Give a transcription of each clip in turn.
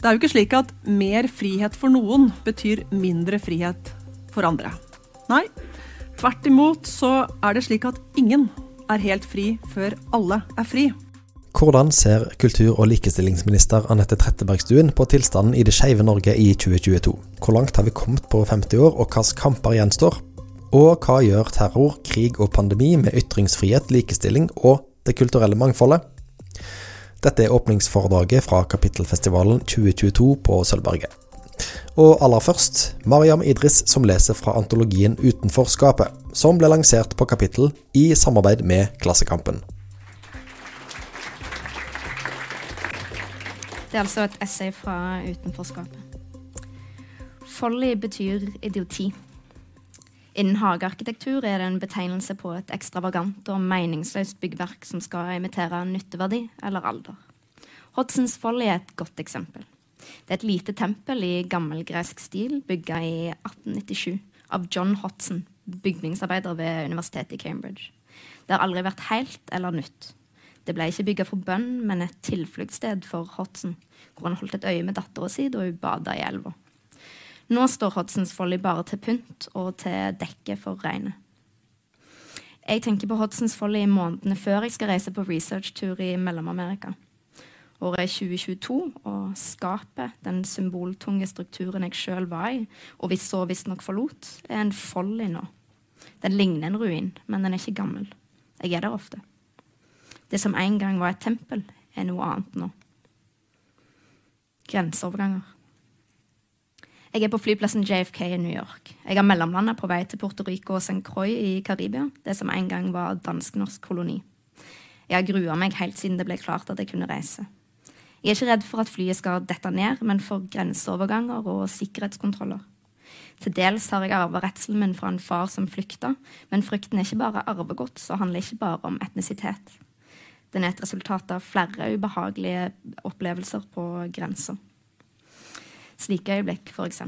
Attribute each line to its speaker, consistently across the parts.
Speaker 1: Det er jo ikke slik at mer frihet for noen betyr mindre frihet for andre. Nei, tvert imot så er det slik at ingen er helt fri før alle er fri.
Speaker 2: Hvordan ser kultur- og likestillingsminister Anette Trettebergstuen på tilstanden i det skeive Norge i 2022? Hvor langt har vi kommet på 50 år, og hvilke kamper gjenstår? Og hva gjør terror, krig og pandemi med ytringsfrihet, likestilling og det kulturelle mangfoldet? Dette er åpningsforedraget fra Kapittelfestivalen 2022 på Sølvberget. Og aller først Mariam Idris som leser fra antologien Utenforskapet, som ble lansert på Kapittel i samarbeid med Klassekampen.
Speaker 3: Det er altså et essay fra Utenforskapet. Folly betyr idioti. Innen hagearkitektur er det en betegnelse på et ekstravagant og meningsløst byggverk som skal imitere nytteverdi eller alder. Hodsens Folly er et godt eksempel. Det er et lite tempel i gammelgresk stil bygga i 1897 av John Hodson, bygningsarbeider ved universitetet i Cambridge. Det har aldri vært helt eller nytt. Det ble ikke bygga for bønn, men et tilfluktssted for Hodson, hvor han holdt et øye med dattera si da hun bada i elva. Nå står Hodsons Folly bare til pynt og til dekke for regnet. Jeg tenker på Hodsons Folly i månedene før jeg skal reise på researchtur i Mellom-Amerika. Året er 2022, og skapet, den symboltunge strukturen jeg sjøl var i, og vi så visstnok forlot, er en folly nå. Den ligner en ruin, men den er ikke gammel. Jeg er der ofte. Det som en gang var et tempel, er noe annet nå. Grenseoverganger. Jeg er på flyplassen JFK i New York. Jeg har mellomlanda på vei til Puerto Rico og St. Croix i Karibia, det som en gang var dansk-norsk koloni. Jeg har grua meg helt siden det ble klart at jeg kunne reise. Jeg er ikke redd for at flyet skal dette ned, men for grenseoverganger og sikkerhetskontroller. Til dels har jeg arva redselen min fra en far som flykta, men frykten er ikke bare arvegods og handler ikke bare om etnisitet. Den er et resultat av flere ubehagelige opplevelser på grensa. Slike øyeblikk, f.eks.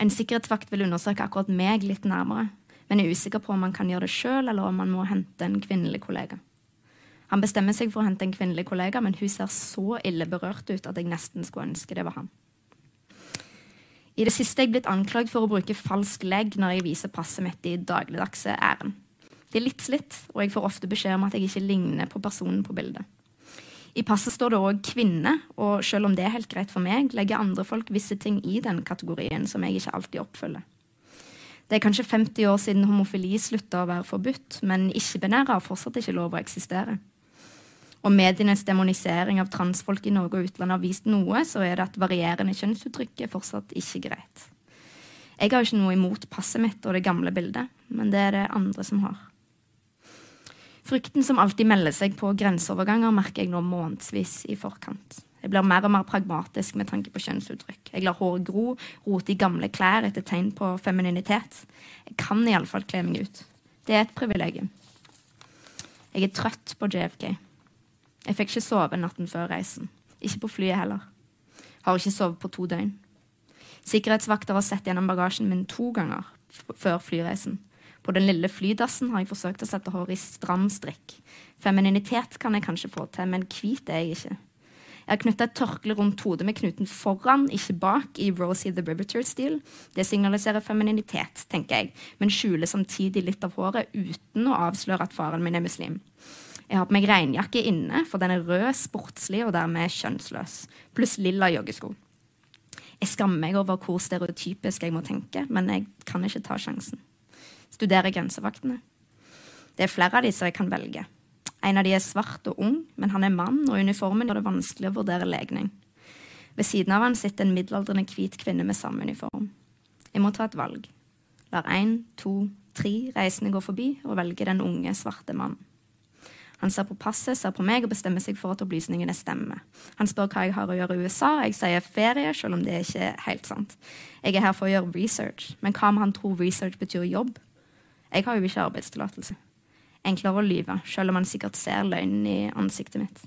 Speaker 3: En sikkerhetsvakt vil undersøke akkurat meg litt nærmere, men er usikker på om han kan gjøre det sjøl, eller om han må hente en kvinnelig kollega. Han bestemmer seg for å hente en kvinnelig kollega, men hun ser så ille berørt ut at jeg nesten skulle ønske det var han. I det siste er jeg blitt anklagd for å bruke falsk legg når jeg viser passet mitt i dagligdagse ærend. Det er litt slitt, og jeg får ofte beskjed om at jeg ikke ligner på personen på bildet. I passet står det òg 'kvinne', og selv om det er helt greit for meg, legger andre folk visse ting i den kategorien som jeg ikke alltid oppfølger. Det er kanskje 50 år siden homofili slutta å være forbudt, men ikke-binære har fortsatt ikke lov å eksistere. Om medienes demonisering av transfolk i Norge og utlandet har vist noe, så er det at varierende kjønnsuttrykk er fortsatt ikke greit. Jeg har ikke noe imot passet mitt og det gamle bildet, men det er det andre som har. Frykten som alltid melder seg på grenseoverganger, merker jeg nå månedsvis i forkant. Jeg blir mer og mer pragmatisk med tanke på kjønnsuttrykk. Jeg lar håret gro, rote i gamle klær etter tegn på femininitet. Jeg kan iallfall kle meg ut. Det er et privilegium. Jeg er trøtt på JFK. Jeg fikk ikke sove natten før reisen. Ikke på flyet heller. Har ikke sovet på to døgn. Sikkerhetsvakter har sett gjennom bagasjen min to ganger før flyreisen. På den lille flydassen har jeg forsøkt å sette håret i stram strikk. Femininitet kan jeg kanskje få til, men hvit er jeg ikke. Jeg har knytta et tørkle rundt hodet med knuten foran, ikke bak, i Rosie the Riveter-stil. Det signaliserer femininitet, tenker jeg, men skjuler samtidig litt av håret uten å avsløre at faren min er muslim. Jeg har på meg regnjakke inne, for den er rød, sportslig og dermed kjønnsløs, pluss lilla joggesko. Jeg skammer meg over hvor stereotypisk jeg må tenke, men jeg kan ikke ta sjansen studere grensevaktene. Det er flere av de som jeg kan velge. En av de er svart og ung, men han er mann, og uniformen gjør det vanskelig å vurdere legning. Ved siden av han sitter en middelaldrende hvit kvinne med samme uniform. Jeg må ta et valg. Lar én, to, tre reisende gå forbi og velge den unge, svarte mannen. Han ser på passet, ser på meg og bestemmer seg for at opplysningene stemmer. Han spør hva jeg har å gjøre i USA, jeg sier ferie, selv om det ikke er helt sant. Jeg er her for å gjøre research, men hva om han tror research betyr jobb? Jeg har jo ikke arbeidstillatelse. Enklere å lyve, selv om han sikkert ser løgnen i ansiktet mitt.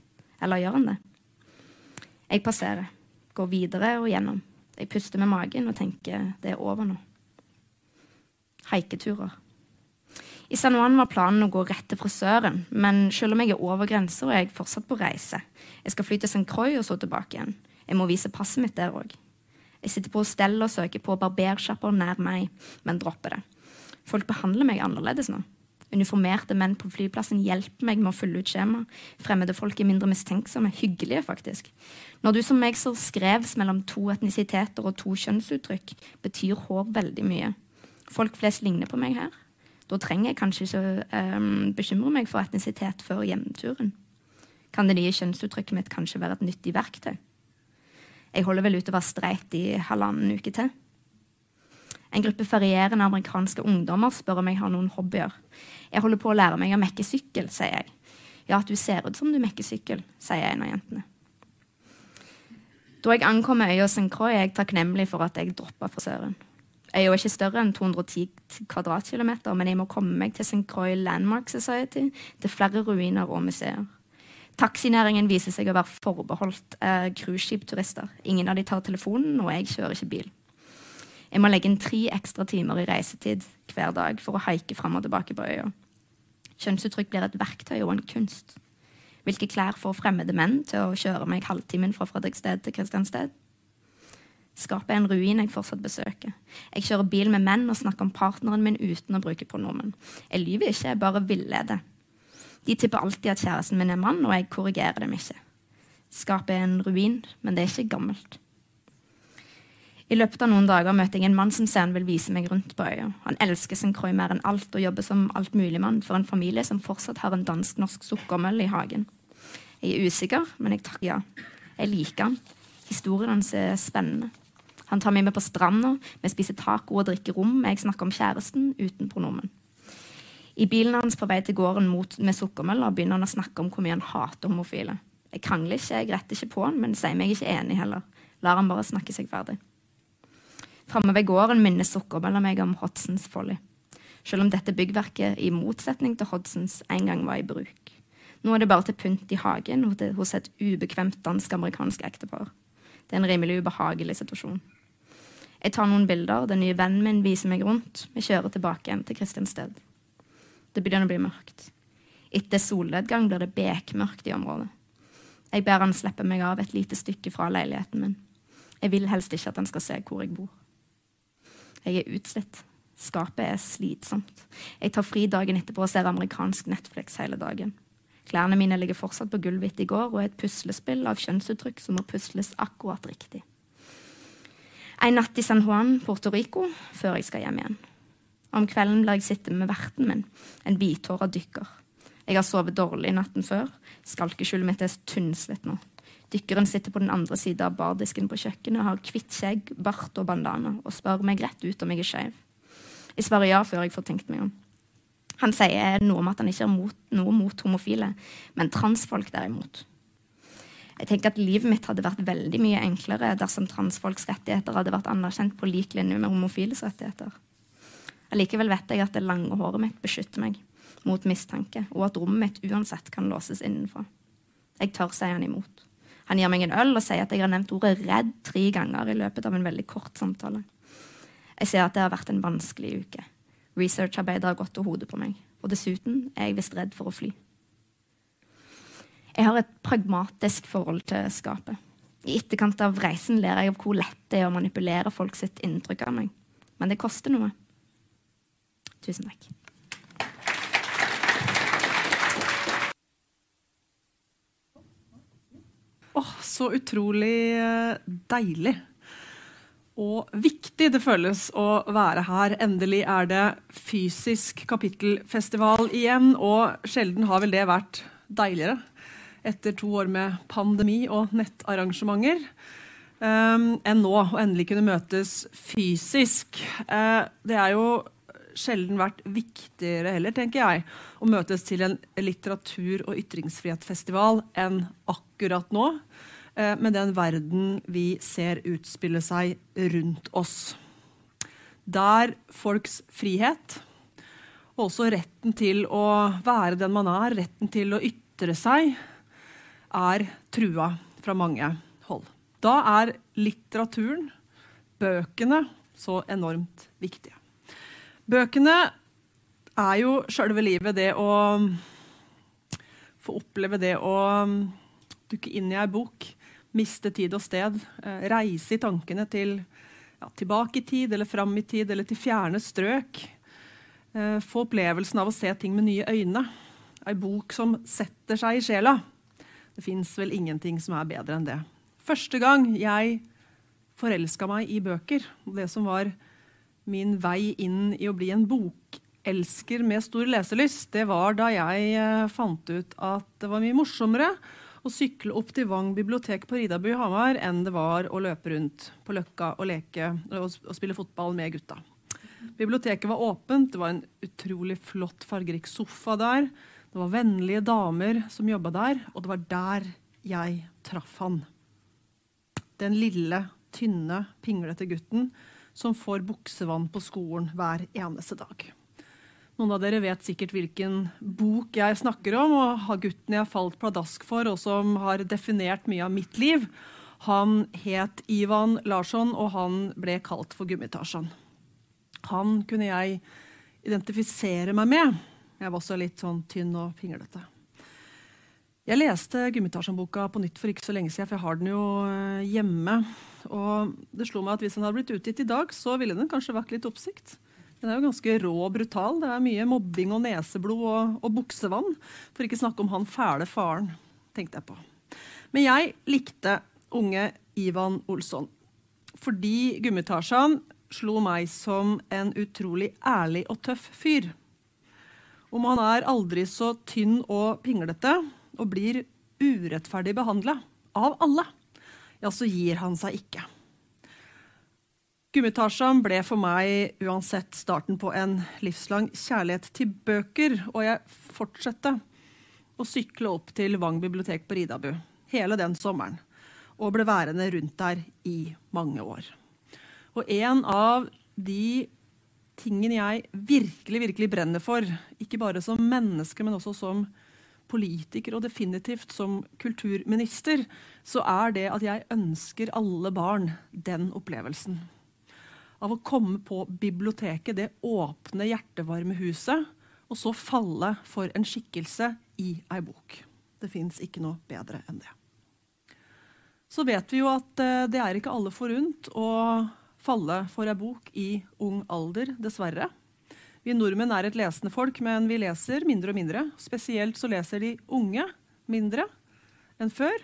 Speaker 3: Eller gjør han det? Jeg passerer, går videre og gjennom. Jeg puster med magen og tenker det er over nå. Haiketurer. I San Juan var planen å gå rett til frisøren, men selv om jeg er over grensa, er jeg fortsatt på reise. Jeg skal fly til St. Croix og så tilbake igjen. Jeg må vise passet mitt der òg. Jeg sitter på hostell og søker på barbersjapper nær meg, men dropper det. Folk behandler meg annerledes nå. Uniformerte menn på flyplassen hjelper meg med å fylle ut skjema. Fremmede folk er mindre mistenksomme. Hyggelige, faktisk. Når du som meg så skrevs mellom to etnisiteter og to kjønnsuttrykk, betyr hår veldig mye. Folk flest ligner på meg her. Da trenger jeg kanskje ikke um, bekymre meg for etnisitet før hjemturen. Kan det nye kjønnsuttrykket mitt kanskje være et nyttig verktøy? Jeg holder vel ut å være streit i halvannen uke til. En gruppe ferierende amerikanske ungdommer spør om jeg har noen hobbyer. Jeg holder på å lære meg å mekke sykkel, sier jeg. Ja, at du ser ut som du mekker sykkel, sier en av jentene. Da jeg ankommer øya St. Croix, er jeg takknemlig for at jeg droppa frisøren. Øya er ikke større enn 210 kvadratkilometer, men jeg må komme meg til St. Croix Landmark Society, til flere ruiner og museer. Taxinæringen viser seg å være forbeholdt eh, cruiseskipturister. Ingen av de tar telefonen, og jeg kjører ikke bil. Jeg må legge inn tre ekstra timer i reisetid hver dag for å haike fram og tilbake på øya. Kjønnsuttrykk blir et verktøy og en kunst. Hvilke klær får fremmede menn til å kjøre meg halvtimen fra Fredrikssted til Kristiansted? Skapet er en ruin jeg fortsatt besøker. Jeg kjører bil med menn og snakker om partneren min uten å bruke pronomen. Jeg lyver ikke, jeg bare villeder. De tipper alltid at kjæresten min er mann, og jeg korrigerer dem ikke. Skapet er en ruin, men det er ikke gammelt. I løpet av noen dager møter jeg en mann som ser han vil vise meg rundt på øya. Han elsker sin Croix mer enn alt og jobber som altmuligmann for en familie som fortsatt har en dansk-norsk sukkermølle i hagen. Jeg er usikker, men jeg takker ja. Jeg liker han. Historien hans er spennende. Han tar meg med på stranda, vi spiser taco og drikker rom, jeg snakker om kjæresten uten pronomen. I bilen hans på vei til gården mot, med sukkermøller begynner han å snakke om hvor mye han hater homofile. Jeg krangler ikke, jeg retter ikke på han, men sier meg ikke enig heller. Lar han bare snakke seg ferdig. Framme ved gården minner sukkermølla meg om Hodsons Folly. Selv om dette byggverket, i motsetning til Hodsons, en gang var i bruk. Nå er det bare til pynt i hagen hos et ubekvemt dansk-amerikansk ektepar. Det er en rimelig ubehagelig situasjon. Jeg tar noen bilder, den nye vennen min viser meg rundt. Vi kjører tilbake igjen til Kristiansted. Det begynner å bli mørkt. Etter solnedgang blir det bekmørkt i området. Jeg ber han slippe meg av et lite stykke fra leiligheten min. Jeg vil helst ikke at han skal se hvor jeg bor. Jeg er utslitt. Skapet er slitsomt. Jeg tar fri dagen etterpå og ser amerikansk Netflix hele dagen. Klærne mine ligger fortsatt på gulvet i går og er et puslespill av kjønnsuttrykk som må pusles akkurat riktig. En natt i San Juan, Puerto Rico, før jeg skal hjem igjen. Om kvelden blir jeg sittende med verten min, en hvithåra dykker. Jeg har sovet dårlig natten før. Skalkeskjulet mitt er tynnslitt nå. Dykkeren sitter på den andre sida av bardisken på kjøkkenet, har hvitt skjegg, bart og bandana og spør meg rett ut om jeg er skeiv. Jeg svarer ja før jeg får tenkt meg om. Han sier noe om at han ikke har noe mot homofile, men transfolk derimot. Jeg tenker at Livet mitt hadde vært veldig mye enklere dersom transfolks rettigheter hadde vært anerkjent på lik linje med homofiles rettigheter. Allikevel vet jeg at det lange håret mitt beskytter meg mot mistanke, og at rommet mitt uansett kan låses innenfra. Jeg tør si han imot. Han gir meg en øl og sier at jeg har nevnt ordet 'redd' tre ganger i løpet av en veldig kort samtale. Jeg ser at det har vært en vanskelig uke. Researcharbeidet har gått til hodet på meg. Og dessuten er jeg visst redd for å fly. Jeg har et pragmatisk forhold til skapet. I etterkant av reisen ler jeg av hvor lett det er å manipulere folk sitt inntrykk av meg. Men det koster noe. Tusen takk.
Speaker 1: Åh, så utrolig eh, deilig. Og viktig det føles å være her. Endelig er det fysisk kapittelfestival igjen, og sjelden har vel det vært deiligere etter to år med pandemi og nettarrangementer. Um, enn nå, å endelig kunne møtes fysisk. Uh, det er jo sjelden vært viktigere heller, tenker jeg, å møtes til en litteratur- og ytringsfrihetsfestival enn akkurat nå. Eh, med den verden vi ser utspille seg rundt oss. Der folks frihet, og også retten til å være den man er, retten til å ytre seg, er trua fra mange hold. Da er litteraturen, bøkene, så enormt viktige. Bøkene er jo sjølve livet det å få oppleve det å dukke inn i ei bok, miste tid og sted, eh, reise i tankene til ja, tilbake i tid eller fram i tid eller til fjerne strøk. Eh, få opplevelsen av å se ting med nye øyne. Ei bok som setter seg i sjela. Det fins vel ingenting som er bedre enn det. Første gang jeg forelska meg i bøker, det som var min vei inn i å bli en bokelsker med stor leselyst, det var da jeg eh, fant ut at det var mye morsommere å sykle opp til Vang bibliotek på Ridabu i Hamar enn det var å løpe rundt på Løkka og leke og, spille fotball med gutta. Biblioteket var åpent, det var en utrolig flott, fargerik sofa der. Det var vennlige damer som jobba der, og det var der jeg traff han. Den lille, tynne, pinglete gutten som får buksevann på skolen hver eneste dag. Noen av dere vet sikkert hvilken bok jeg snakker om, og har gutten jeg falt pladask for, og som har definert mye av mitt liv. Han het Ivan Larsson, og han ble kalt for Gummitarsan. Han kunne jeg identifisere meg med. Jeg var også litt sånn tynn og pinglete. Jeg leste Gummitarsan-boka på nytt for ikke så lenge siden, for jeg har den jo eh, hjemme. Og det slo meg at hvis den hadde blitt utgitt i dag, så ville den kanskje vært litt oppsikt. Den er jo ganske rå og brutal. Det er mye mobbing og neseblod og, og buksevann. For ikke snakke om han fæle faren, tenkte jeg på. Men jeg likte unge Ivan Olsson. Fordi Gummitasjan slo meg som en utrolig ærlig og tøff fyr. Om han er aldri så tynn og pinglete og blir urettferdig behandla av alle, ja, så gir han seg ikke. Gummitasjen ble for meg uansett starten på en livslang kjærlighet til bøker, og jeg fortsatte å sykle opp til Vang bibliotek på Ridabu hele den sommeren, og ble værende rundt der i mange år. Og en av de tingene jeg virkelig, virkelig brenner for, ikke bare som menneske, men også som politiker og definitivt som kulturminister, så er det at jeg ønsker alle barn den opplevelsen av å komme på biblioteket, det åpne, hjertevarme huset, og så falle for en skikkelse i ei bok. Det fins ikke noe bedre enn det. Så vet vi jo at eh, det er ikke alle forunt å falle for ei bok i ung alder, dessverre. Vi nordmenn er et lesende folk, men vi leser mindre og mindre. Spesielt så leser de unge mindre enn før,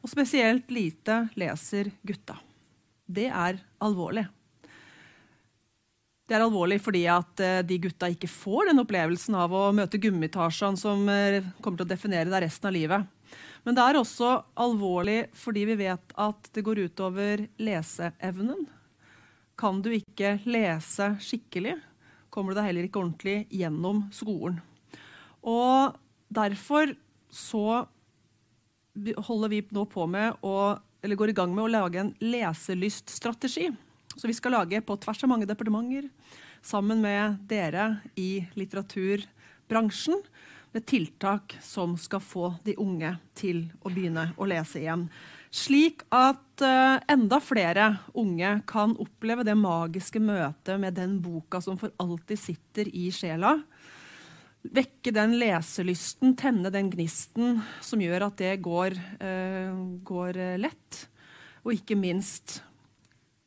Speaker 1: og spesielt lite leser gutta. Det er alvorlig. Det er alvorlig fordi at uh, de gutta ikke får den opplevelsen av å møte Gummitasjen som uh, kommer til å definere deg resten av livet. Men det er også alvorlig fordi vi vet at det går utover leseevnen. Kan du ikke lese skikkelig, kommer du deg heller ikke ordentlig gjennom skolen. Og derfor så holder vi nå på med å, eller går i gang med å lage en leselyststrategi. Så vi skal lage på tvers av mange departementer, sammen med dere i litteraturbransjen, med tiltak som skal få de unge til å begynne å lese igjen. Slik at uh, enda flere unge kan oppleve det magiske møtet med den boka som for alltid sitter i sjela. Vekke den leselysten, tenne den gnisten som gjør at det går, uh, går lett. Og ikke minst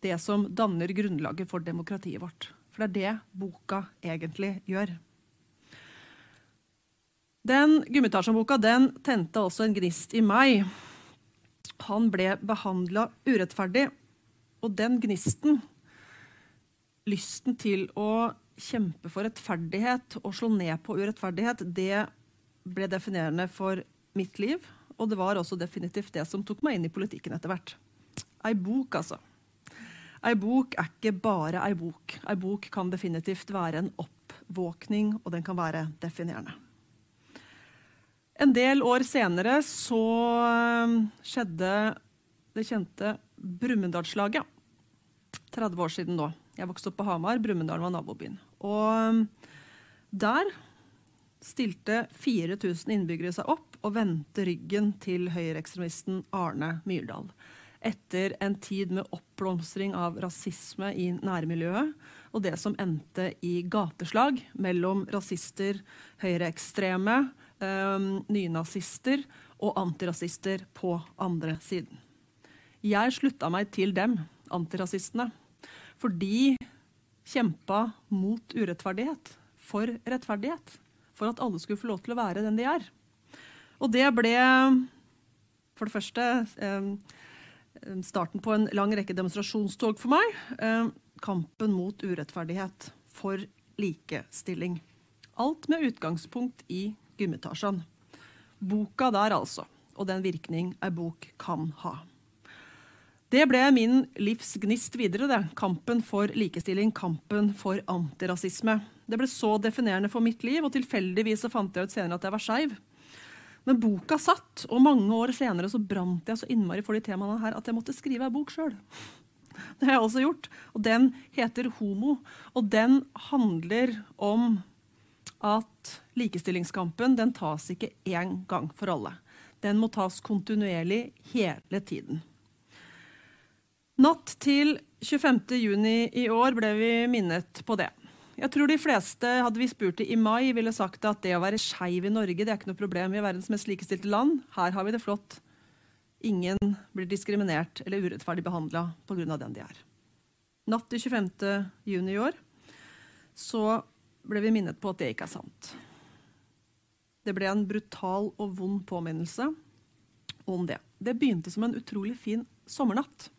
Speaker 1: det som danner grunnlaget for demokratiet vårt. For det er det boka egentlig gjør. Den Gummitasjan-boka tente også en gnist i meg. Han ble behandla urettferdig, og den gnisten, lysten til å kjempe for rettferdighet og slå ned på urettferdighet, det ble definerende for mitt liv. Og det var også definitivt det som tok meg inn i politikken etter hvert. Ei bok, altså. Ei bok er ikke bare ei bok. Ei bok kan definitivt være en oppvåkning, og den kan være definerende. En del år senere så eh, skjedde det kjente Brumunddalslaget. 30 år siden nå. Jeg vokste opp på Hamar. Brumunddal var nabobyen. Og eh, der stilte 4000 innbyggere seg opp og vendte ryggen til høyreekstremisten Arne Myrdal etter en tid med oppblomstring av rasisme i nærmiljøet. og det som endte i gateslag mellom rasister, høyreekstreme, nynazister og antirasister på andre siden. Jeg slutta meg til dem, antirasistene, for de kjempa mot urettferdighet, for rettferdighet. For at alle skulle få lov til å være den de er. Og det ble for det første eh, starten på en lang rekke demonstrasjonstog for meg. Kampen mot urettferdighet for likestilling. Alt med utgangspunkt i Gummitasjen. Boka der, altså. Og den virkning ei bok kan ha. Det ble min livs gnist videre. det. Kampen for likestilling, kampen for antirasisme. Det ble så definerende for mitt liv, og tilfeldigvis så fant jeg ut senere at jeg var skeiv. Men boka satt, og mange år senere så brant jeg så innmari for de temaene her at jeg måtte skrive ei bok sjøl. Det har jeg også gjort. Og den heter Homo. Og den handler om at likestillingskampen den tas ikke én gang for alle. Den må tas kontinuerlig hele tiden. Natt til 25. juni i år ble vi minnet på det. Jeg tror de fleste, hadde vi spurt det i mai, ville sagt at det å være skeiv i Norge det er ikke noe problem. Vi er verdens mest likestilte land. Her har vi det flott. Ingen blir diskriminert eller urettferdig behandla pga. den de er. Natt til 25. juni i år så ble vi minnet på at det ikke er sant. Det ble en brutal og vond påminnelse om det. Det begynte som en utrolig fin sommernatt.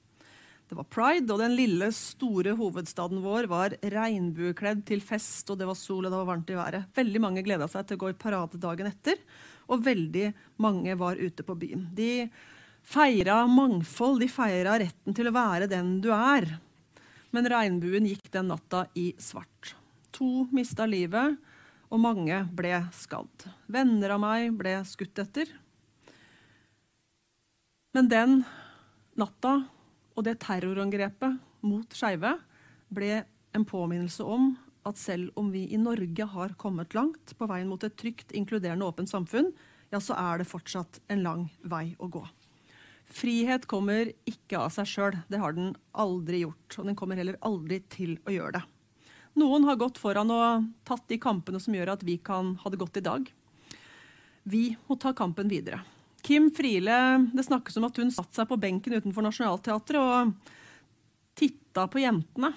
Speaker 1: Det var pride, og den lille, store hovedstaden vår var regnbuekledd til fest, og det var sol og det var varmt i været. Veldig mange gleda seg til å gå i parade dagen etter, og veldig mange var ute på byen. De feira mangfold, de feira retten til å være den du er. Men regnbuen gikk den natta i svart. To mista livet, og mange ble skadd. Venner av meg ble skutt etter. Men den natta og det terrorangrepet mot skeive ble en påminnelse om at selv om vi i Norge har kommet langt på veien mot et trygt, inkluderende, åpent samfunn, ja, så er det fortsatt en lang vei å gå. Frihet kommer ikke av seg sjøl. Det har den aldri gjort. Og den kommer heller aldri til å gjøre det. Noen har gått foran og tatt de kampene som gjør at vi kan ha det godt i dag. Vi må ta kampen videre. Kim Friele, det snakkes om at hun satte seg på benken utenfor Nationaltheatret og titta på jentene.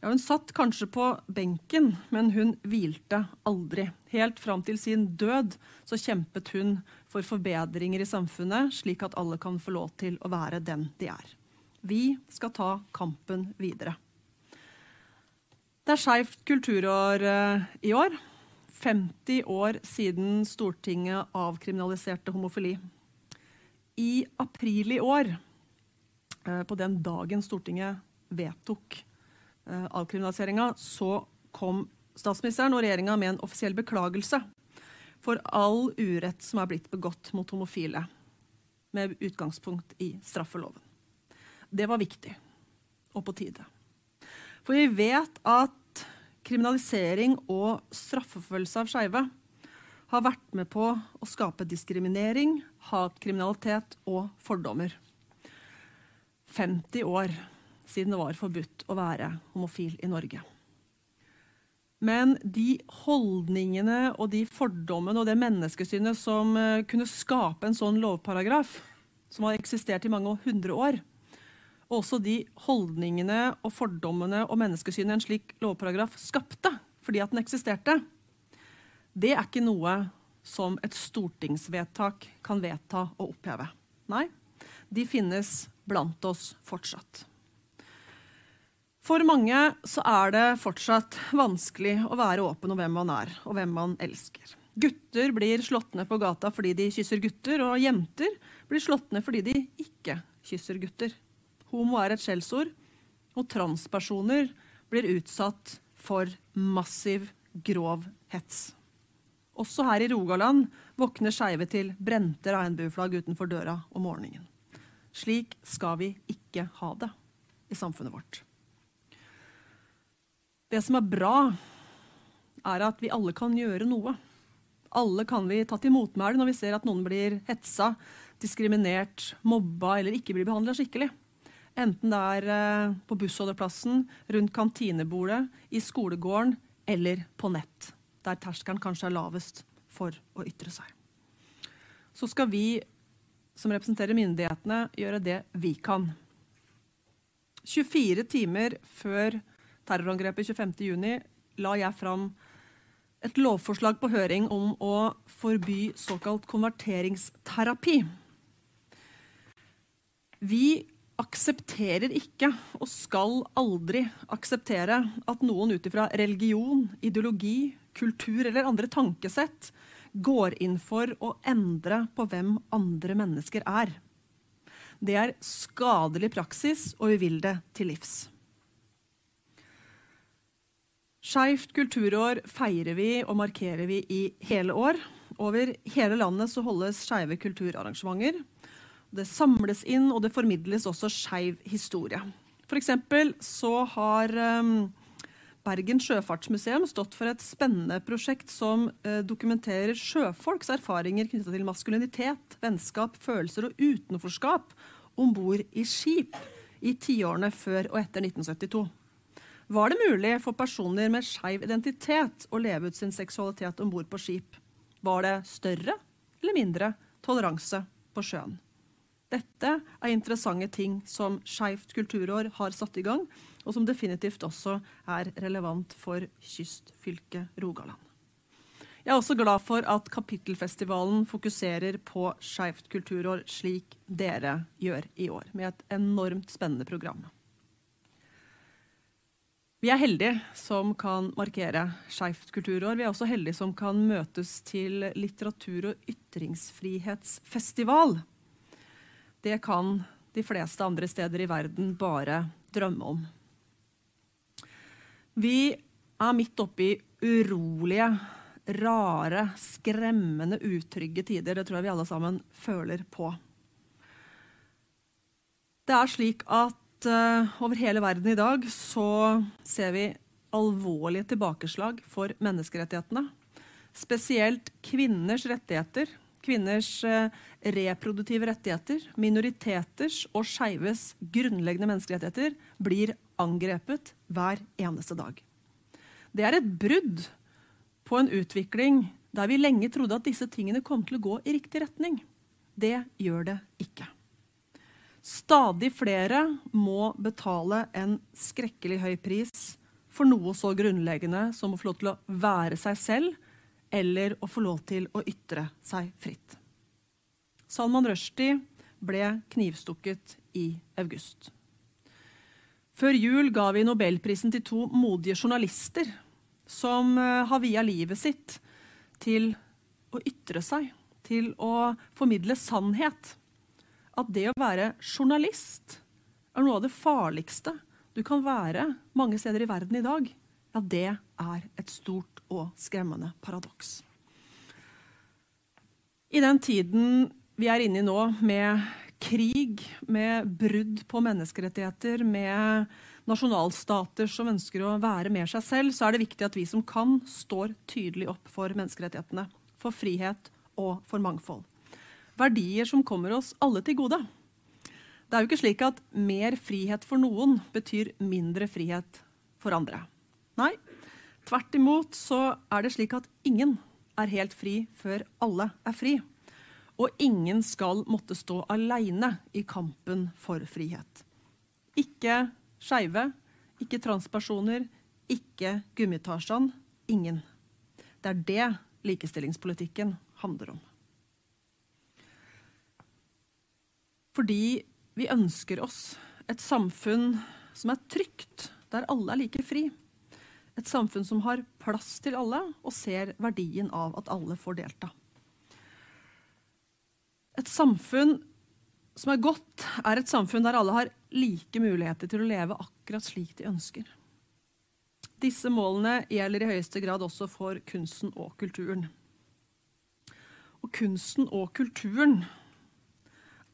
Speaker 1: Ja, Hun satt kanskje på benken, men hun hvilte aldri. Helt fram til sin død så kjempet hun for forbedringer i samfunnet, slik at alle kan få lov til å være den de er. Vi skal ta kampen videre. Det er Skeivt kulturår eh, i år. 50 år siden Stortinget avkriminaliserte homofili. I april i år, eh, på den dagen Stortinget vedtok eh, avkriminaliseringa, så kom statsministeren og regjeringa med en offisiell beklagelse for all urett som er blitt begått mot homofile, med utgangspunkt i straffeloven. Det var viktig, og på tide. For vi vet at kriminalisering og straffeforfølgelse av skeive har vært med på å skape diskriminering, hatkriminalitet og fordommer. 50 år siden det var forbudt å være homofil i Norge. Men de holdningene og de fordommene og det menneskesynet som eh, kunne skape en sånn lovparagraf, som har eksistert i mange hundre år, og også de holdningene og fordommene og menneskesynet en slik lovparagraf skapte fordi at den eksisterte, det er ikke noe som et stortingsvedtak kan vedta å oppheve. Nei, de finnes blant oss fortsatt. For mange så er det fortsatt vanskelig å være åpen om hvem man er, og hvem man elsker. Gutter blir slått ned på gata fordi de kysser gutter, og jenter blir slått ned fordi de ikke kysser gutter. Homo er et skjellsord. Og transpersoner blir utsatt for massiv, grov hets. Også her i Rogaland våkner skeive til brente regnbueflagg utenfor døra om morgenen. Slik skal vi ikke ha det i samfunnet vårt. Det som er bra, er at vi alle kan gjøre noe. Alle kan vi ta til motmæle når vi ser at noen blir hetsa, diskriminert, mobba eller ikke blir behandla skikkelig. Enten det er eh, på bussholdeplassen, rundt kantinebordet, i skolegården eller på nett. Der terskelen kanskje er lavest for å ytre seg. Så skal vi som representerer myndighetene, gjøre det vi kan. 24 timer før terrorangrepet 25.6 la jeg fram et lovforslag på høring om å forby såkalt konverteringsterapi. Vi aksepterer ikke, og skal aldri akseptere, at noen ut ifra religion, ideologi, kultur eller andre tankesett går inn for å endre på hvem andre mennesker er. Det er skadelig praksis, og vi vil det til livs. Skeivt kulturår feirer vi og markerer vi i hele år. Over hele landet så holdes skeive kulturarrangementer. Det samles inn, og det formidles også skeiv historie. For så har um, Bergen sjøfartsmuseum stått for et spennende prosjekt som uh, dokumenterer sjøfolks erfaringer knytta til maskulinitet, vennskap, følelser og utenforskap om bord i skip i tiårene før og etter 1972 var det mulig for personer med skeiv identitet å leve ut sin seksualitet om bord på skip. Var det større eller mindre toleranse på sjøen? Dette er interessante ting som Skeivt kulturår har satt i gang, og som definitivt også er relevant for kystfylket Rogaland. Jeg er også glad for at Kapittelfestivalen fokuserer på Skeivt kulturår, slik dere gjør i år, med et enormt spennende program. Vi er heldige som kan markere Skeivt kulturår. Vi er også heldige som kan møtes til litteratur- og ytringsfrihetsfestival. Det kan de fleste andre steder i verden bare drømme om. Vi er midt oppe i urolige, rare, skremmende, utrygge tider. Det tror jeg vi alle sammen føler på. Det er slik at uh, over hele verden i dag så ser vi alvorlige tilbakeslag for menneskerettighetene. Spesielt kvinners rettigheter, kvinners uh, reproduktive rettigheter, minoriteters og skeives grunnleggende menneskerettigheter blir angrepet hver eneste dag. Det er et brudd på en utvikling der vi lenge trodde at disse tingene kom til å gå i riktig retning. Det gjør det ikke. Stadig flere må betale en skrekkelig høy pris for noe så grunnleggende som å få lov til å være seg selv eller å få lov til å ytre seg fritt. Salman Rushdie ble knivstukket i august. Før jul ga vi nobelprisen til to modige journalister som eh, har via livet sitt til å ytre seg, til å formidle sannhet at det å være journalist er noe av det farligste du kan være mange steder i verden i dag, ja, det er et stort og skremmende paradoks. I den tiden vi er inne i nå, med krig, med brudd på menneskerettigheter, med nasjonalstater som ønsker å være med seg selv, så er det viktig at vi som kan, står tydelig opp for menneskerettighetene, for frihet og for mangfold verdier som kommer oss alle til gode. Det er jo ikke slik at mer frihet for noen betyr mindre frihet for andre. Nei, tvert imot så er det slik at ingen er helt fri før alle er fri. Og ingen skal måtte stå aleine i kampen for frihet. Ikke skeive, ikke transpersoner, ikke Gummitarsan. Ingen. Det er det likestillingspolitikken handler om. Fordi vi ønsker oss et samfunn som er trygt, der alle er like fri. Et samfunn som har plass til alle og ser verdien av at alle får delta. Et samfunn som er godt, er et samfunn der alle har like muligheter til å leve akkurat slik de ønsker. Disse målene gjelder i høyeste grad også for kunsten og kulturen. Og kunsten og kulturen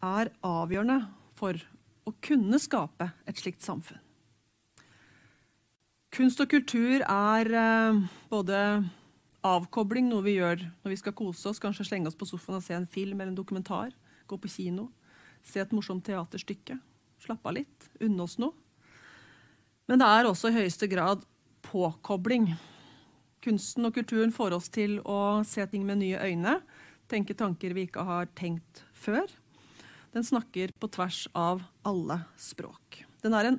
Speaker 1: er avgjørende for å kunne skape et slikt samfunn. Kunst og kultur er eh, både avkobling, noe vi gjør når vi skal kose oss, kanskje slenge oss på sofaen og se en film eller en dokumentar, gå på kino, se et morsomt teaterstykke. slappe av litt, unne oss noe. Men det er også i høyeste grad påkobling. Kunsten og kulturen får oss til å se ting med nye øyne, tenke tanker vi ikke har tenkt før. Den snakker på tvers av alle språk. Den er en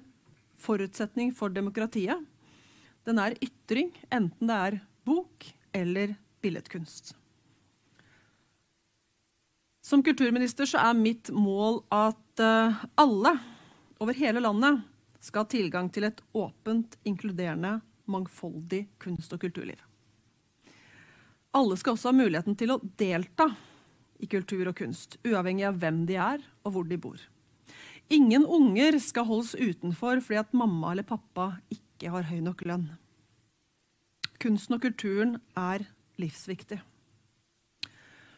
Speaker 1: forutsetning for demokratiet. Den er ytring, enten det er bok eller billedkunst. Som kulturminister så er mitt mål at uh, alle over hele landet skal ha tilgang til et åpent, inkluderende, mangfoldig kunst- og kulturliv. Alle skal også ha muligheten til å delta i kultur og kunst, uavhengig av hvem de er og hvor de bor. Ingen unger skal holdes utenfor fordi at mamma eller pappa ikke har høy nok lønn. Kunsten og kulturen er livsviktig.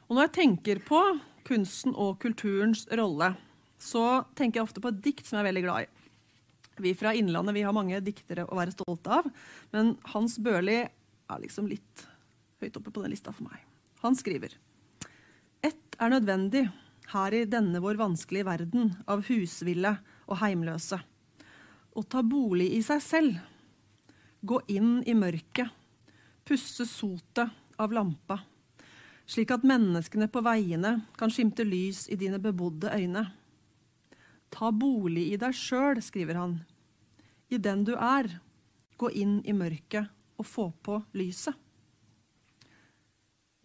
Speaker 1: Og når jeg tenker på kunsten og kulturens rolle, så tenker jeg ofte på et dikt som jeg er veldig glad i. Vi fra Innlandet vi har mange diktere å være stolte av, men Hans Børli er liksom litt høyt oppe på den lista for meg. Han skriver Ett er nødvendig her i denne vår vanskelige verden av husville og heimløse. Å ta bolig i seg selv. Gå inn i mørket. Pusse sotet av lampa slik at menneskene på veiene kan skimte lys i dine bebodde øyne. Ta bolig i deg sjøl, skriver han. I den du er. Gå inn i mørket og få på lyset.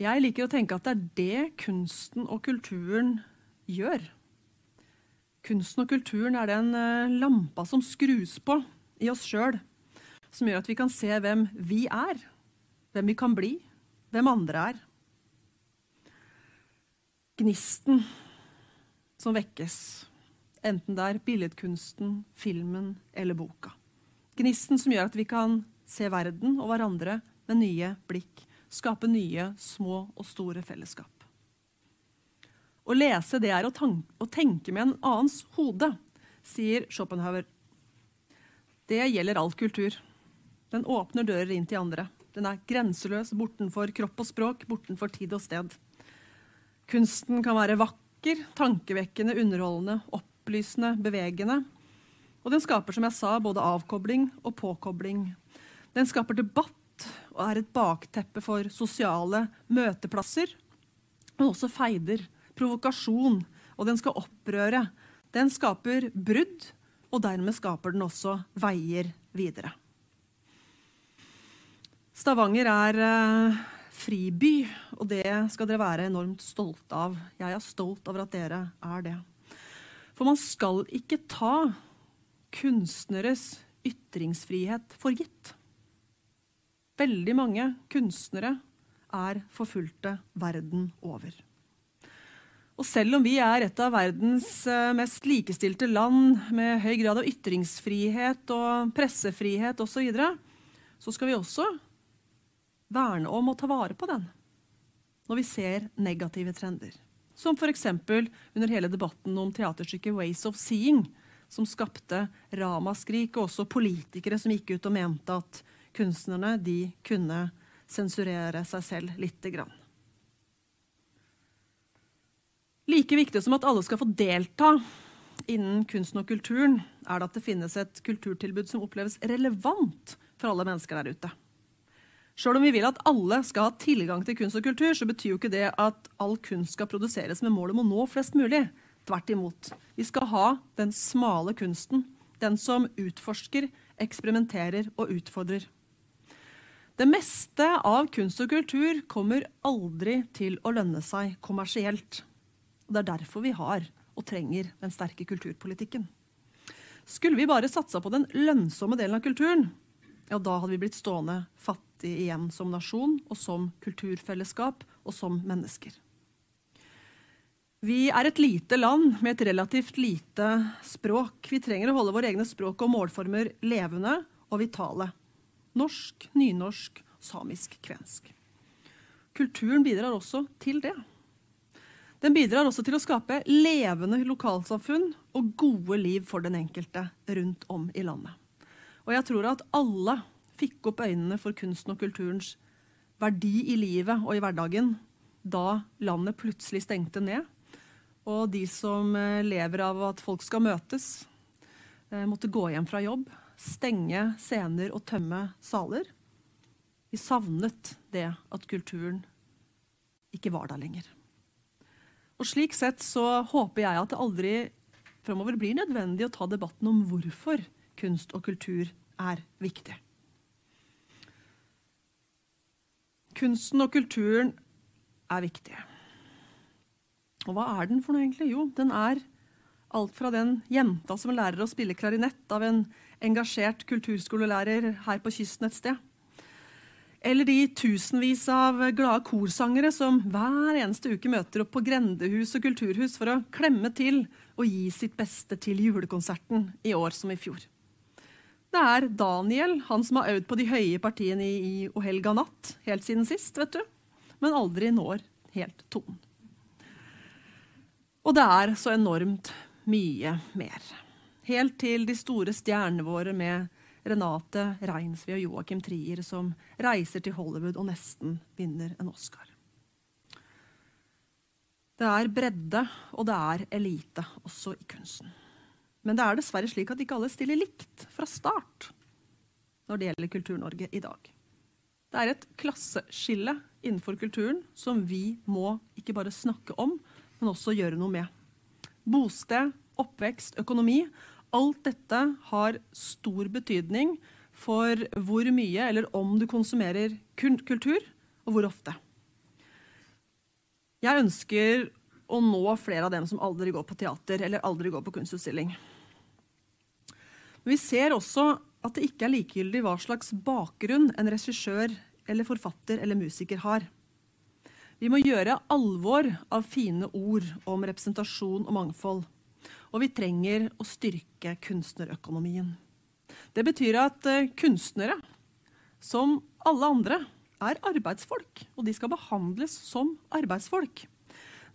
Speaker 1: Jeg liker å tenke at det er det kunsten og kulturen gjør. Kunsten og kulturen er den eh, lampa som skrus på i oss sjøl, som gjør at vi kan se hvem vi er, hvem vi kan bli, hvem andre er gnisten som vekkes. Enten det er billedkunsten, filmen eller boka. Gnisten som gjør at vi kan se verden og hverandre med nye blikk. Skape nye, små og store fellesskap. Å lese det er å, tenke med en annens hode, sier Schopenhauer. Det gjelder all kultur. Den åpner dører inn til andre. Den er grenseløs bortenfor kropp og språk, bortenfor tid og sted. Kunsten kan være vakker, tankevekkende, underholdende, opplysende, bevegende. Og den skaper som jeg sa, både avkobling og påkobling. Den skaper debatt og er et bakteppe for sosiale møteplasser. Men også feider, provokasjon, og den skal opprøre. Den skaper brudd, og dermed skaper den også veier videre. Stavanger er eh, friby, og det skal dere være enormt stolte av. Jeg er stolt over at dere er det. For man skal ikke ta kunstneres ytringsfrihet for gitt. Veldig mange kunstnere er forfulgte verden over. Og selv om vi er et av verdens eh, mest likestilte land med høy grad av ytringsfrihet og pressefrihet osv., så, videre, så skal vi også verne om og ta vare på den når vi ser negative trender. Som f.eks. under hele debatten om teaterstykket 'Ways of Seeing', som skapte ramaskrik, og også politikere som gikk ut og mente at kunstnerne de kunne sensurere seg selv lite grann. Like viktig som at alle skal få delta innen kunsten og kulturen, er det at det finnes et kulturtilbud som oppleves relevant for alle mennesker der ute. Sjøl om vi vil at alle skal ha tilgang til kunst og kultur, så betyr jo ikke det at all kunst skal produseres med mål om å nå flest mulig. Tvert imot. Vi skal ha den smale kunsten. Den som utforsker, eksperimenterer og utfordrer. Det meste av kunst og kultur kommer aldri til å lønne seg kommersielt. Og Det er derfor vi har og trenger den sterke kulturpolitikken. Skulle vi bare satsa på den lønnsomme delen av kulturen, ja, da hadde vi blitt stående fattige igjen som nasjon og som kulturfellesskap og som mennesker. Vi er et lite land med et relativt lite språk. Vi trenger å holde våre egne språk og målformer levende og vitale. Norsk, nynorsk, samisk, kvensk. Kulturen bidrar også til det. Den bidrar også til å skape levende lokalsamfunn og gode liv for den enkelte rundt om i landet. Og jeg tror at alle fikk opp øynene for kunsten og kulturens verdi i livet og i hverdagen da landet plutselig stengte ned. Og de som eh, lever av at folk skal møtes, eh, måtte gå hjem fra jobb, stenge scener og tømme saler. Vi savnet det at kulturen ikke var der lenger. Og Slik sett så håper jeg at det aldri framover blir nødvendig å ta debatten om hvorfor kunst og kultur er viktig. Kunsten og kulturen er viktig. Og hva er den for noe, egentlig? Jo, den er alt fra den jenta som lærer å spille klarinett av en engasjert kulturskolelærer her på kysten et sted. Eller de tusenvis av glade korsangere som hver eneste uke møter opp på grendehus og kulturhus for å klemme til og gi sitt beste til julekonserten i år som i fjor. Det er Daniel, han som har øvd på de høye partiene i, O helga natt helt siden sist, vet du. Men aldri når helt tonen. Og det er så enormt mye mer. Helt til de store stjernene våre med Renate Reinsve og Joakim Trier som reiser til Hollywood og nesten vinner en Oscar. Det er bredde, og det er elite, også i kunsten. Men det er dessverre slik at ikke alle stiller likt fra start når det gjelder Kultur-Norge i dag. Det er et klasseskille innenfor kulturen som vi må ikke bare snakke om, men også gjøre noe med. Bosted, oppvekst, økonomi. Alt dette har stor betydning for hvor mye eller om du konsumerer kultur, og hvor ofte. Jeg ønsker å nå flere av dem som aldri går på teater eller aldri går på kunstutstilling. Men vi ser også at det ikke er likegyldig hva slags bakgrunn en regissør eller forfatter eller musiker har. Vi må gjøre alvor av fine ord om representasjon og mangfold. Og vi trenger å styrke kunstnerøkonomien. Det betyr at eh, kunstnere, som alle andre, er arbeidsfolk. Og de skal behandles som arbeidsfolk.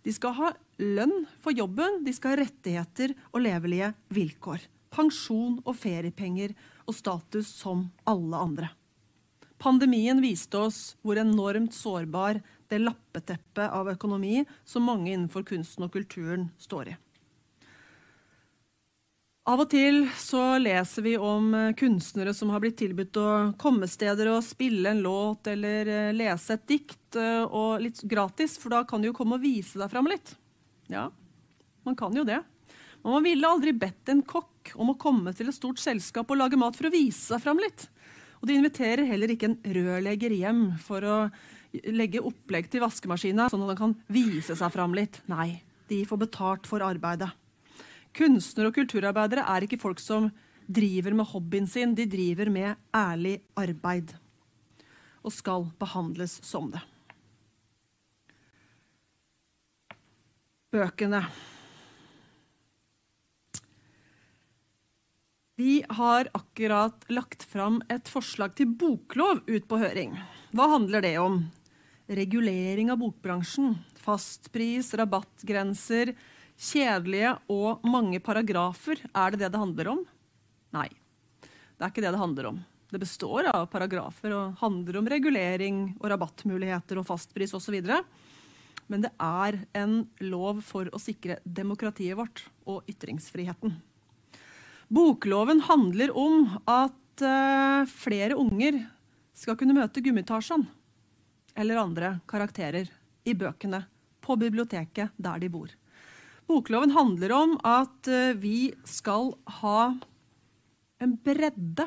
Speaker 1: De skal ha lønn for jobben, de skal ha rettigheter og levelige vilkår. Pensjon og feriepenger og status som alle andre. Pandemien viste oss hvor enormt sårbar det lappeteppet av økonomi som mange innenfor kunsten og kulturen står i. Av og til så leser vi om eh, kunstnere som har blitt tilbudt å komme steder og spille en låt eller eh, lese et dikt, eh, og litt gratis, for da kan du jo komme og vise deg fram litt. Ja, man kan jo det. Men man ville aldri bedt en kokk om å komme til et stort selskap og lage mat for å vise seg fram litt. Og de inviterer heller ikke en rørlegger hjem for å legge opplegg til vaskemaskina, sånn at han kan vise seg fram litt. Nei, de får betalt for arbeidet. Kunstnere og kulturarbeidere er ikke folk som driver med hobbyen sin, de driver med ærlig arbeid. Og skal behandles som det. Bøkene. Vi har akkurat lagt fram et forslag til boklov ut på høring. Hva handler det om? regulering av bokbransjen, fastpris, rabattgrenser, kjedelige og mange paragrafer. Er det det det handler om? Nei, det er ikke det det handler om. Det består av paragrafer og handler om regulering og rabattmuligheter og fastpris osv. Men det er en lov for å sikre demokratiet vårt og ytringsfriheten. Bokloven handler om at uh, flere unger skal kunne møte Gummitasjen eller andre karakterer i bøkene på biblioteket der de bor. Bokloven handler om at eh, vi skal ha en bredde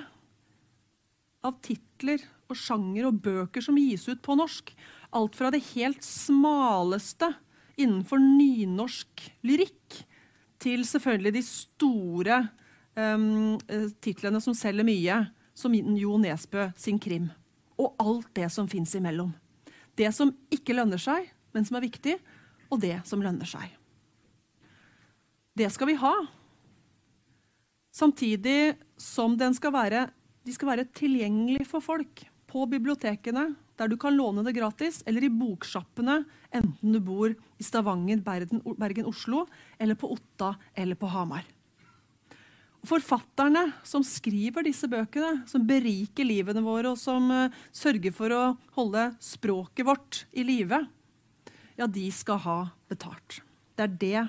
Speaker 1: av titler og sjanger og bøker som gis ut på norsk. Alt fra det helt smaleste innenfor nynorsk lyrikk til selvfølgelig de store um, titlene som selger mye, som Jo Nesbø sin krim. Og alt det som fins imellom. Det som ikke lønner seg, men som er viktig, og det som lønner seg. Det skal vi ha. Samtidig som skal være, de skal være tilgjengelig for folk på bibliotekene, der du kan låne det gratis, eller i boksjappene, enten du bor i Stavanger, Bergen, Bergen, Oslo, eller på Otta eller på Hamar. Forfatterne som skriver disse bøkene, som beriker livene våre, og som uh, sørger for å holde språket vårt i live, ja, de skal ha betalt. Det er det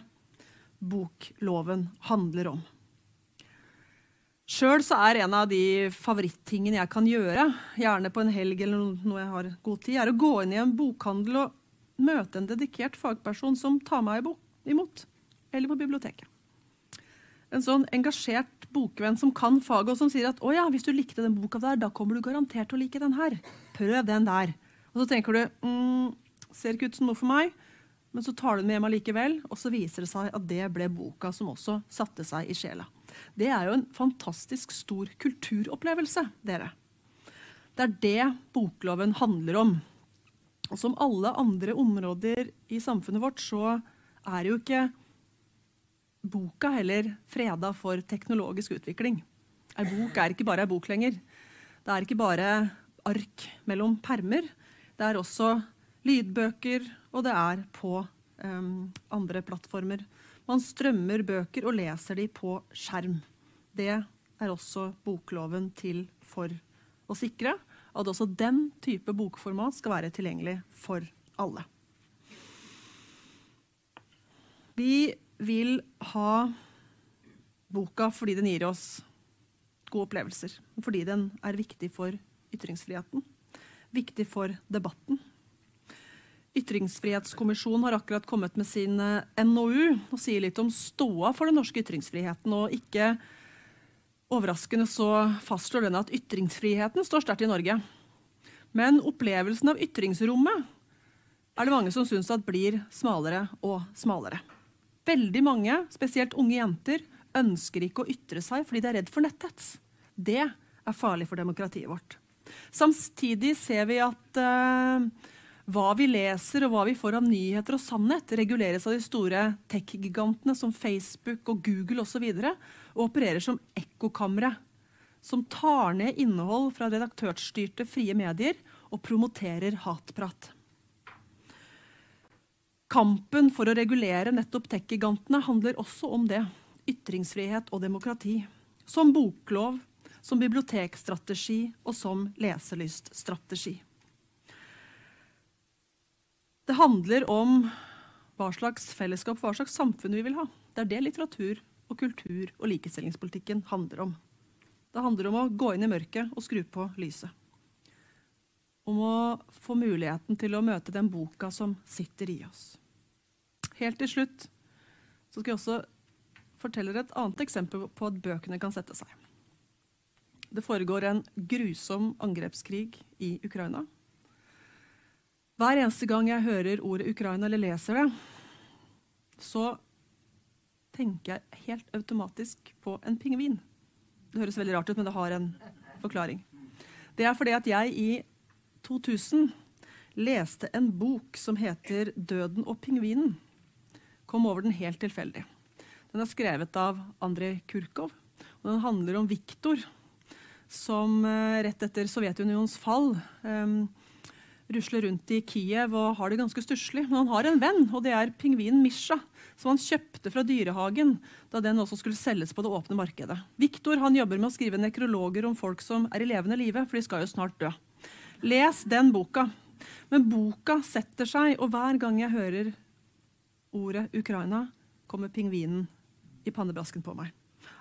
Speaker 1: bokloven handler om. Sjøl er en av de favorittingene jeg kan gjøre, gjerne på en helg eller noe jeg har god tid, er å gå inn i en bokhandel og møte en dedikert fagperson som tar meg imot. Eller på biblioteket. En sånn engasjert bokvenn som kan faget, og som sier at å ja, hvis du likte den boka der, da kommer du garantert til å like den her. Prøv den der. Og så tenker du mm, ser ikke ut som noe for meg, men så tar du den med hjem allikevel, og så viser det seg at det ble boka som også satte seg i sjela. Det er jo en fantastisk stor kulturopplevelse, dere. Det er det bokloven handler om. Og som alle andre områder i samfunnet vårt, så er jo ikke boka heller freda for teknologisk utvikling. Ei bok er ikke bare ei bok lenger. Det er ikke bare ark mellom permer. Det er også lydbøker, og det er på um, andre plattformer. Man strømmer bøker og leser de på skjerm. Det er også bokloven til for å sikre at også den type bokformat skal være tilgjengelig for alle. Vi vil ha boka fordi den gir oss gode opplevelser. Fordi den er viktig for ytringsfriheten. Viktig for debatten. Ytringsfrihetskommisjonen har akkurat kommet med sin eh, NOU og sier litt om ståa for den norske ytringsfriheten. Og ikke overraskende så fastslår den at ytringsfriheten står sterkt i Norge. Men opplevelsen av ytringsrommet er det mange som syns blir smalere og smalere. Veldig mange, spesielt unge jenter, ønsker ikke å ytre seg fordi de er redd for netthets. Det er farlig for demokratiet vårt. Samtidig ser vi at uh, hva vi leser og hva vi får av nyheter og sannhet, reguleres av de store tech-gigantene som Facebook og Google osv. Og, og opererer som ekkokamre som tar ned innhold fra redaktørstyrte frie medier og promoterer hatprat. Kampen for å regulere nettopp tech-gigantene handler også om det. Ytringsfrihet og demokrati. Som boklov, som bibliotekstrategi og som leselyststrategi. Det handler om hva slags fellesskap, hva slags samfunn vi vil ha. Det er det litteratur og kultur og likestillingspolitikken handler om. Det handler om å gå inn i mørket og skru på lyset. Om å få muligheten til å møte den boka som sitter i oss. Helt til slutt så skal jeg også fortelle et annet eksempel på at bøkene kan sette seg. Det foregår en grusom angrepskrig i Ukraina. Hver eneste gang jeg hører ordet Ukraina eller leser det, så tenker jeg helt automatisk på en pingvin. Det høres veldig rart ut, men det har en forklaring. Det er fordi at jeg i 2000 leste en bok som heter 'Døden og pingvinen' kom over den helt tilfeldig. Den er skrevet av Andrej Kurkov. og Den handler om Viktor, som eh, rett etter Sovjetunionens fall um, rusler rundt i Kiev og har det ganske stusslig. Men han har en venn, og det er pingvinen Misha, som han kjøpte fra dyrehagen da den også skulle selges på det åpne markedet. Viktor jobber med å skrive nekrologer om folk som er i levende live, for de skal jo snart dø. Les den boka. Men boka setter seg, og hver gang jeg hører ordet Ukraina, kommer pingvinen i pannebrasken på meg.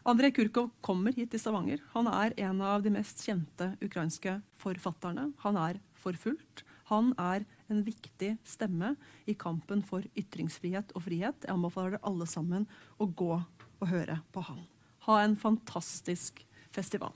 Speaker 1: Andrej Kurkov kommer hit til Stavanger. Han er en av de mest kjente ukrainske forfatterne. Han er forfulgt. Han er en viktig stemme i kampen for ytringsfrihet og frihet. Jeg anbefaler dere alle sammen å gå og høre på han. Ha en fantastisk festival.